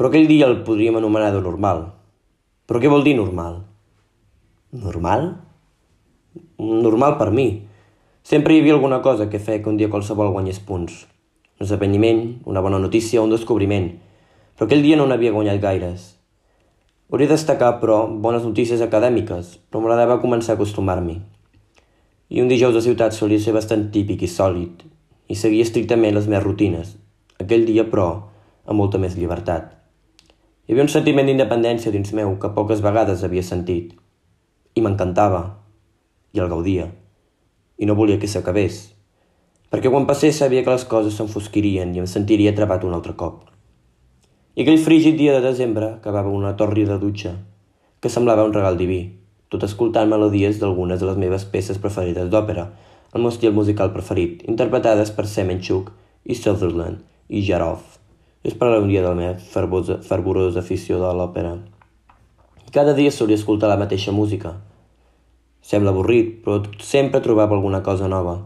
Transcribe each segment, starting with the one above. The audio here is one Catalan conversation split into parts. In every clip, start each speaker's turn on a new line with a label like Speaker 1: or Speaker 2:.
Speaker 1: Però aquell dia el podríem anomenar de normal. Però què vol dir normal? Normal? Normal per mi. Sempre hi havia alguna cosa que feia que un dia qualsevol guanyés punts. Un esdeveniment, una bona notícia, un descobriment. Però aquell dia no n'havia guanyat gaires. Hauria de destacar, però, bones notícies acadèmiques, però m'agradava començar a acostumar-m'hi. I un dijous de ciutat solia ser bastant típic i sòlid, i seguia estrictament les meves rutines. Aquell dia, però, amb molta més llibertat. Hi havia un sentiment d'independència dins meu que poques vegades havia sentit. I m'encantava. I el gaudia. I no volia que s'acabés. Perquè quan passés sabia que les coses s'enfosquirien i em sentiria atrapat un altre cop. I aquell frígid dia de desembre acabava una torri de dutxa, que semblava un regal diví, tot escoltant melodies d'algunes de les meves peces preferides d'òpera, el meu estil musical preferit, interpretades per Semenchuk i Sutherland i Jarov. És per dia de la meva fervosa, fervorosa afició de l'òpera. Cada dia solia escoltar la mateixa música. Sembla avorrit, però sempre trobava alguna cosa nova.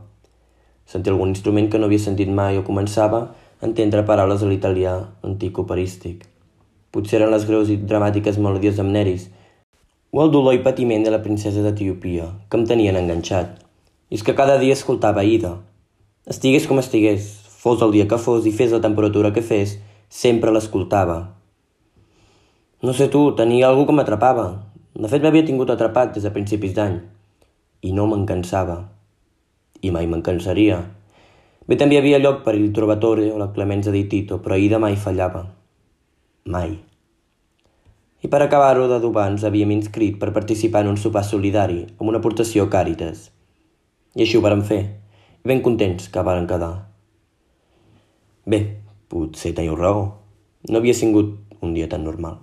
Speaker 1: Sentia algun instrument que no havia sentit mai o començava a entendre paraules a l'italià antic operístic. Potser eren les greus i dramàtiques melodies d'Amneris o el dolor i patiment de la princesa d'Etiopia, que em tenien enganxat. I és que cada dia escoltava Ida. Estigués com estigués, Fos el dia que fos i fes la temperatura que fes, sempre l'escoltava. No sé tu, tenia algú que m'atrapava. De fet, m'havia tingut atrapat des de principis d'any. I no me'n cansava. I mai me'n cansaria. Bé, també hi havia lloc per il Trovatore o la Clemenza di Tito, però Ida mai fallava. Mai. I per acabar-ho d'adobar ens havíem inscrit per participar en un sopar solidari amb una aportació Càritas. I així ho vàrem fer, ben contents que varen quedar. Bé, potser teniu raó. No havia sigut un dia tan normal.